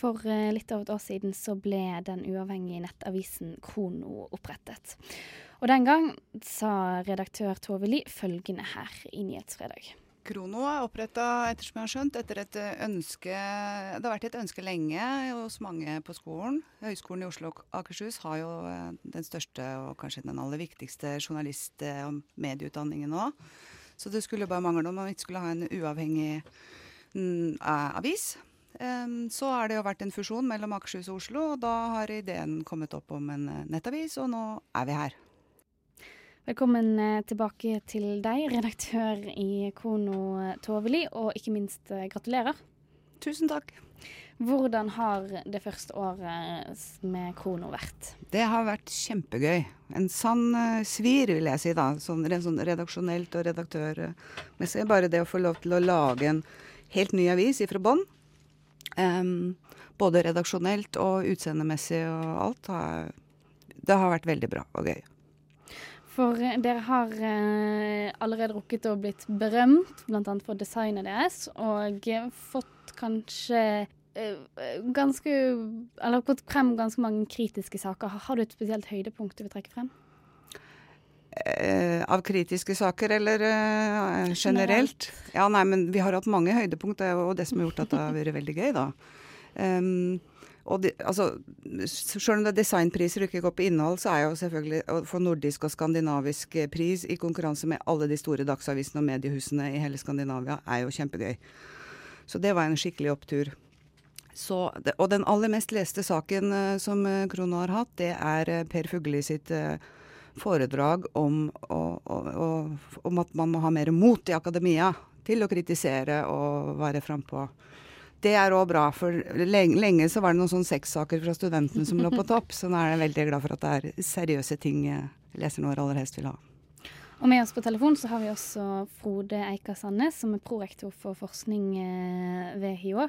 For litt over et år siden så ble den uavhengige nettavisen Krono opprettet. Og den gang sa redaktør Tove Li følgende her i Nyhetsfredag. Krono er oppretta etter som jeg har skjønt, etter et ønske Det har vært et ønske lenge hos mange på skolen. Høgskolen i Oslo og Akershus har jo den største og kanskje den aller viktigste journalist- og medieutdanningen nå. Så det skulle bare mangle om man ikke skulle ha en uavhengig mm, avis. Så har det jo vært en fusjon mellom Akershus og Oslo, og da har ideen kommet opp om en nettavis, og nå er vi her. Velkommen tilbake til deg, redaktør i Krono Toveli, og ikke minst gratulerer. Tusen takk. Hvordan har det første året med Krono vært? Det har vært kjempegøy. En sann svir, vil jeg si da. Sånn, sånn redaksjonelt og redaktørmessig. Bare det å få lov til å lage en helt ny avis ifra bånn. Um, både redaksjonelt og utseendemessig og alt. Har, det har vært veldig bra og gøy. For dere har eh, allerede rukket å blitt berømt, bl.a. for designet deres, og fått kanskje eh, ganske Eller gått frem ganske mange kritiske saker. Har du et spesielt høydepunkt du vil trekke frem? Eh, av kritiske saker, eller uh, generelt? Ja, nei, men vi har hatt mange høydepunkt. Det er det som har gjort at det har vært veldig gøy, da. Um, og de, altså, Selv om det er designpriser og ikke går på innhold, så er jo selvfølgelig å få nordisk og skandinavisk pris i konkurranse med alle de store dagsavisene og mediehusene i hele Skandinavia, er jo kjempegøy. Så det var en skikkelig opptur. Så, og den aller mest leste saken uh, som uh, Krono har hatt, det er uh, Per Fugli sitt foredrag om, og, og, om, at man må ha mer mot i akademia til å kritisere og være frampå. Det er òg bra, for lenge, lenge, så var det noen sånne sexsaker fra studentene som lå på topp, så nå er jeg veldig glad for at det er seriøse ting leserne våre aller helst vil ha. Og med oss på telefon så har vi også Frode Eika Sandnes, som er prorektor for forskning ved HiO.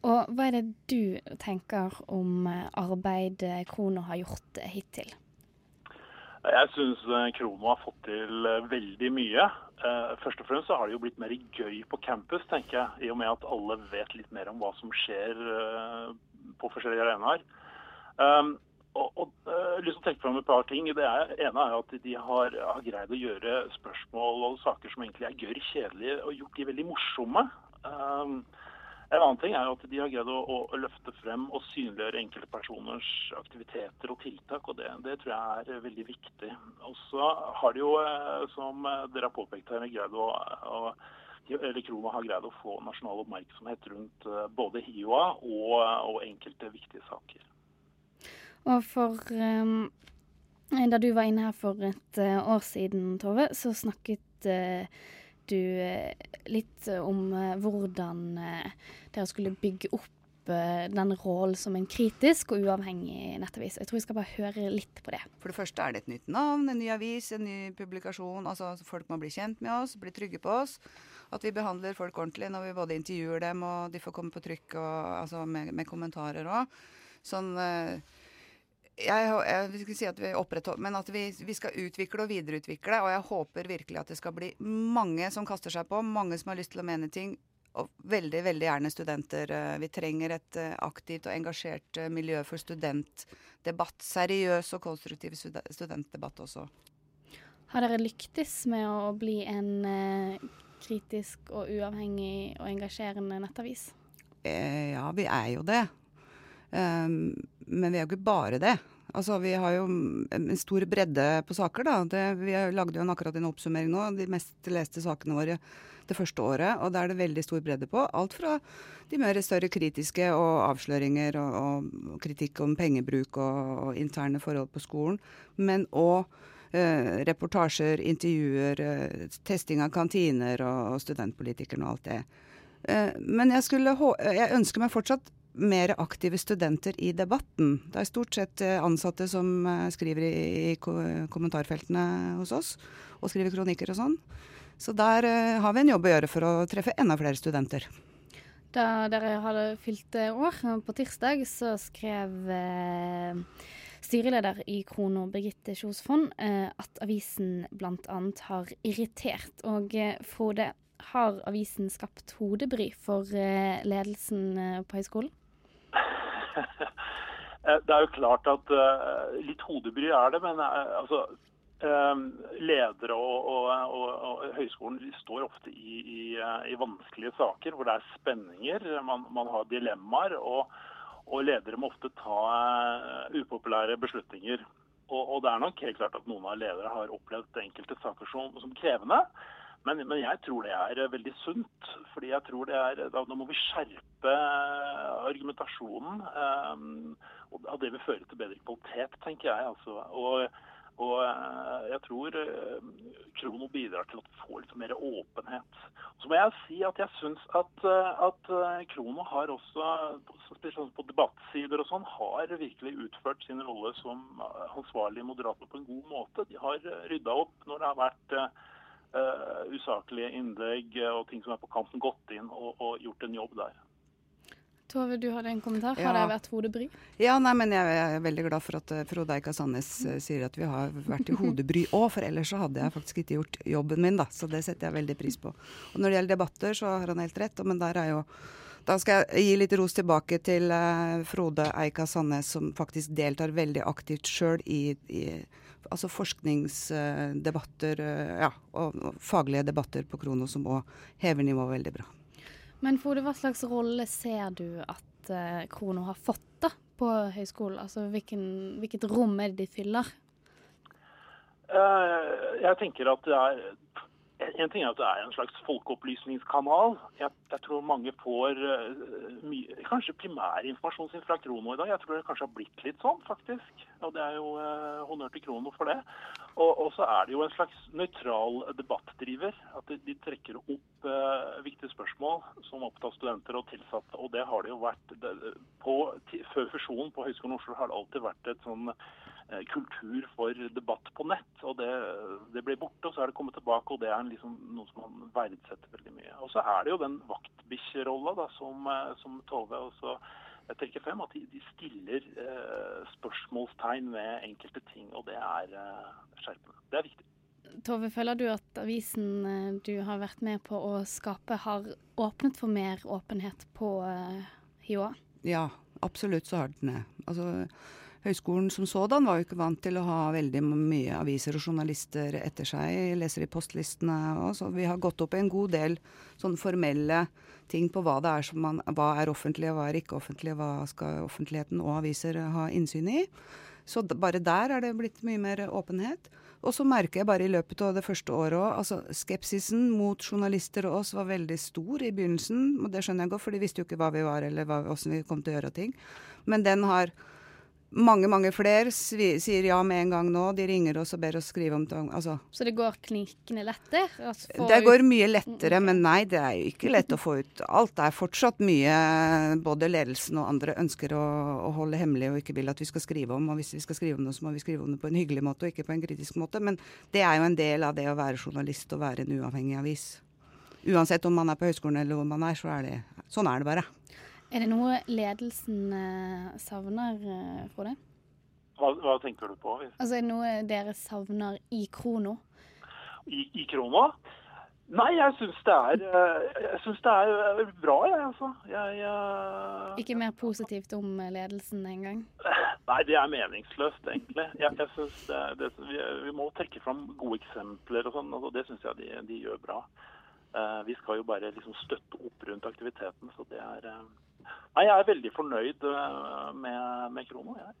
Og hva er det du tenker om arbeidet Krono har gjort hittil? Jeg syns Krono har fått til veldig mye. Først og fremst så har det jo blitt mer gøy på campus, tenker jeg. I og med at alle vet litt mer om hva som skjer på forskjellige arenaer. Um, og, og lyst til å trekke fram et par ting. Det ene er at de har, har, greid å gjøre spørsmål og saker som egentlig er gørr kjedelige, og gjort de veldig morsomme. En annen ting er jo at de har greid å, å løfte frem og synliggjøre enkeltpersoners aktiviteter og tiltak, og det, det, tror jeg er veldig viktig. Og så har de jo, som dere har påpekt her, greid å, å eller Kroma har greid å få nasjonal oppmerksomhet rundt både HiOA og, og enkelte viktige saker. Og for um, Da du var inne her for et år siden, Tove, så snakket uh, du uh, litt om hvordan dere skulle bygge opp den rollen som en kritisk og uavhengig nettavis. Jeg tror vi skal bare høre litt på det. For det første er det et nytt navn, en ny avis, en ny publikasjon. Altså Folk må bli kjent med oss, bli trygge på oss. At vi behandler folk ordentlig når vi både intervjuer dem og de får komme på trykk og, altså med, med kommentarer òg. Sånn jeg, jeg skal si at vi opprettholder, men at vi, vi, skal utvikle og videreutvikle. Og jeg håper virkelig at det skal bli mange som kaster seg på, mange som har lyst til å mene ting. Og veldig, veldig gjerne studenter. Vi trenger et aktivt og engasjert miljø for studentdebatt. Seriøs og konstruktiv studentdebatt også. Har dere lyktes med å bli en kritisk og uavhengig og engasjerende nettavis? Eh, ja, vi er jo det. Um, men vi er jo ikke bare det. Altså, Vi har jo en stor bredde på saker. da. Det, vi lagde jo en, akkurat en oppsummering nå, de mest leste sakene våre det første året. Og da er det veldig stor bredde på. Alt fra de mer større kritiske og avsløringer og, og kritikk om pengebruk og, og, interne forhold på skolen, men òg eh, reportasjer, intervjuer, eh, testing av kantiner og, og studentpolitikerne og alt det. Eh, men jeg, skulle, jeg ønsker meg fortsatt mer aktive studenter i debatten. Det er stort sett ansatte som skriver i, kommentarfeltene hos oss, og skriver kronikker og sånn. Så der har vi en jobb å gjøre for å treffe enda flere studenter. Da dere hadde fylt år, på tirsdag, så skrev eh, styreleder i Krono, Birgitte Kjos Fond, eh, at avisen bl.a. har irritert. Og eh, Frode, har avisen skapt hodebry for ledelsen på høyskolen? det er jo klart at litt hodebry er det, men altså Ledere og, og, og, og, høyskolen står ofte i, i, i, vanskelige saker hvor det er spenninger. Man, man har dilemmaer, og, ledere må ofte ta upopulære beslutninger. Og, det er nok helt klart at noen av ledere har opplevd enkelte saker som, som krevende. Men, men, jeg tror det er eh, veldig sunt. fordi jeg tror det er, Da, må vi skjerpe eh, argumentasjonen. Um, og Det vil føre til bedre kvalitet, tenker jeg. altså. Og, og jeg tror Krono bidrar til at vi får litt mer åpenhet. Så må jeg si at jeg syns at, at, Krono har også, spesielt på debattsider og sånn, har virkelig utført sin rolle som ansvarlig moderator på en god måte. De har rydda opp når det har vært uh, usaklige innlegg og ting som er på kanten, gått inn og, og gjort en jobb der. Tove, du hadde en kommentar. Har ja. det vært hodebry? Ja, nei, men jeg er veldig glad for at uh, Frode Eika Sandnes sier at vi har vært i hodebry òg, for ellers så hadde jeg faktisk ikke gjort jobben min, da. Så det setter jeg veldig pris på. Og når det gjelder debatter, så har han helt rett, men der er jo da skal jeg gi litt ros tilbake til uh, Frode Eika Sandnes, som faktisk deltar veldig aktivt sjøl i, i altså forskningsdebatter eh, ja, og, faglige debatter på Krono som òg hever nivået veldig bra. Men Frode, hva slags rolle ser du at uh, Krono har fått da på høyskolen? Altså hvilken, hvilket rom er det de fyller? Uh, jeg tenker at det er en ting er at det er en slags folkeopplysningskanal. Jeg, jeg tror mange får uh, mye, kanskje primærinformasjon sin fra Krono i dag. Jeg tror det kanskje har blitt litt sånn, faktisk. Og det er jo uh, honnør til Krono for det. Og, og, så er det jo en slags nøytral debattdriver. At de, de trekker opp uh, viktige spørsmål som opptar studenter og tilsatte. Og det har det jo vært det, på, Før fusjonen på Høgskolen Oslo har det alltid vært et sånn kultur for debatt på nett. og Det, det blir borte, og så er det kommet tilbake. og Det er liksom noe som man verdsetter veldig mye. Og Så er det jo den vaktbikkjerolla som, eh, som Tove også trekker frem. At de, de stiller eh, spørsmålstegn ved enkelte ting, og det er eh, skjerpende. Det er viktig. Tove, føler du at avisen eh, du har vært med på å skape, har åpnet for mer åpenhet på HiOA? Ja, absolutt så har den det. Altså, Høgskolen som sådan var jo ikke vant til å ha veldig mye aviser og journalister etter seg. Leser i postlistene og så Vi har gått opp i en god del sånne formelle ting på hva det er som man, hva er offentlig og hva er ikke offentlig. Hva skal offentligheten og aviser ha innsyn i. Så bare der er det blitt mye mer åpenhet. Og så merker jeg bare i løpet av det første året òg altså Skepsisen mot journalister og oss var veldig stor i begynnelsen. Og det skjønner jeg godt, for de visste jo ikke hva vi var eller åssen vi kom til å gjøre ting. Men den har mange mange flere sier ja med en gang nå. De ringer oss og ber oss skrive om tvang. Altså. Så det går klinkende lettere? Altså det går mye lettere, men nei, det er jo ikke lett å få ut alt. Det er fortsatt mye både ledelsen og andre ønsker å, å, holde hemmelig og ikke vil at vi skal skrive om. Og hvis vi skal skrive om det, så må vi skrive om det på en hyggelig måte og ikke på en kritisk måte. Men det er jo en del av det å være journalist og være en uavhengig avis. Uansett om man er på høyskolen eller hvor man er, så er det sånn er det bare. Er det noe ledelsen eh, savner, eh, Frode? Hva, hva, tenker du på? Altså, Er det noe dere savner i Krono? I, i Krono? Nei, jeg syns det er eh, Jeg syns det er bra, jeg, altså. Jeg, jeg... Ikke mer positivt om ledelsen engang? Nei, det er meningsløst, egentlig. Jeg, jeg synes det, det, vi, vi, må trekke fram gode eksempler og sånn, og det syns jeg de, de, gjør bra. Uh, vi skal jo bare liksom støtte opp rundt aktiviteten, så det er uh, Nei, Jeg er veldig fornøyd eh, med, med Krono. Jeg.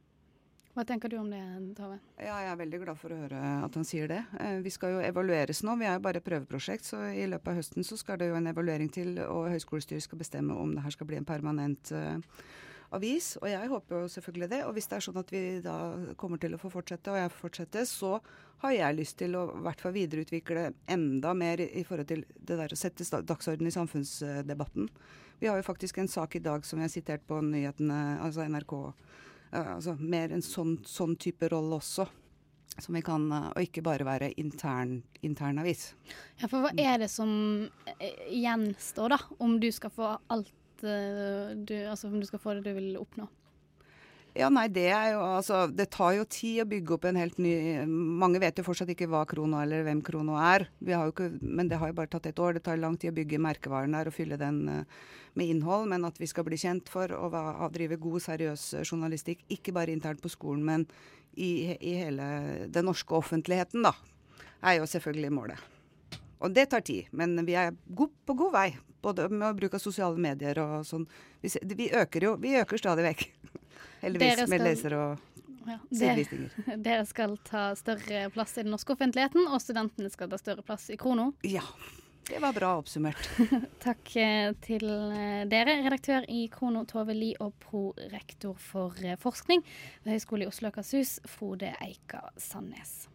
Hva tenker du om det, Tove? Ja, jeg er veldig glad for å høre at han sier det. Eh, vi skal jo evalueres nå. Vi er jo bare prøveprosjekt, så i løpet av høsten så skal det jo en evaluering til, og høyskolestyret skal bestemme om det her skal bli en permanent uh, avis. Og jeg håper jo selvfølgelig det. Og hvis det er sånn at vi da kommer til å få fortsette, og jeg får fortsette, så har jeg lyst til å i hvert fall videreutvikle enda mer i forhold til det der å sette dagsorden i samfunnsdebatten. Vi har jo faktisk en sak i dag som jeg har sitert på nyhetene, altså NRK. Uh, altså mer en sånn, sånn, type rolle også. Som vi kan, uh, Og ikke bare være intern, internavis. Ja, for hva er det som eh, gjenstår, da? Om du skal få alt du Altså om du skal få det du vil oppnå? Ja, nei, det er jo altså Det tar jo tid å bygge opp en helt ny Mange vet jo fortsatt ikke hva Krono eller hvem Krono er. Ikke, men det har jo bare tatt et år. Det tar lang tid å bygge merkevaren der og fylle den uh, med innhold. Men at vi skal bli kjent for å, drive god, seriøs journalistikk, ikke bare internt på skolen, men i, i hele den norske offentligheten, da, er jo selvfølgelig målet. Og det tar tid, men vi er på god vei. Både med å bruke sosiale medier og sånn. Vi, vi øker jo vi øker stadig vekk. Heldigvis med leser og ja, dere, Dere skal ta større plass i den norske offentligheten, og studentene skal ta større plass i Krono? Ja. Det var bra oppsummert. Takk eh, til eh, dere, redaktør i Krono Tove Li og prorektor for eh, forskning ved Høgskolen i Oslo og Akershus, Frode Eika Sandnes.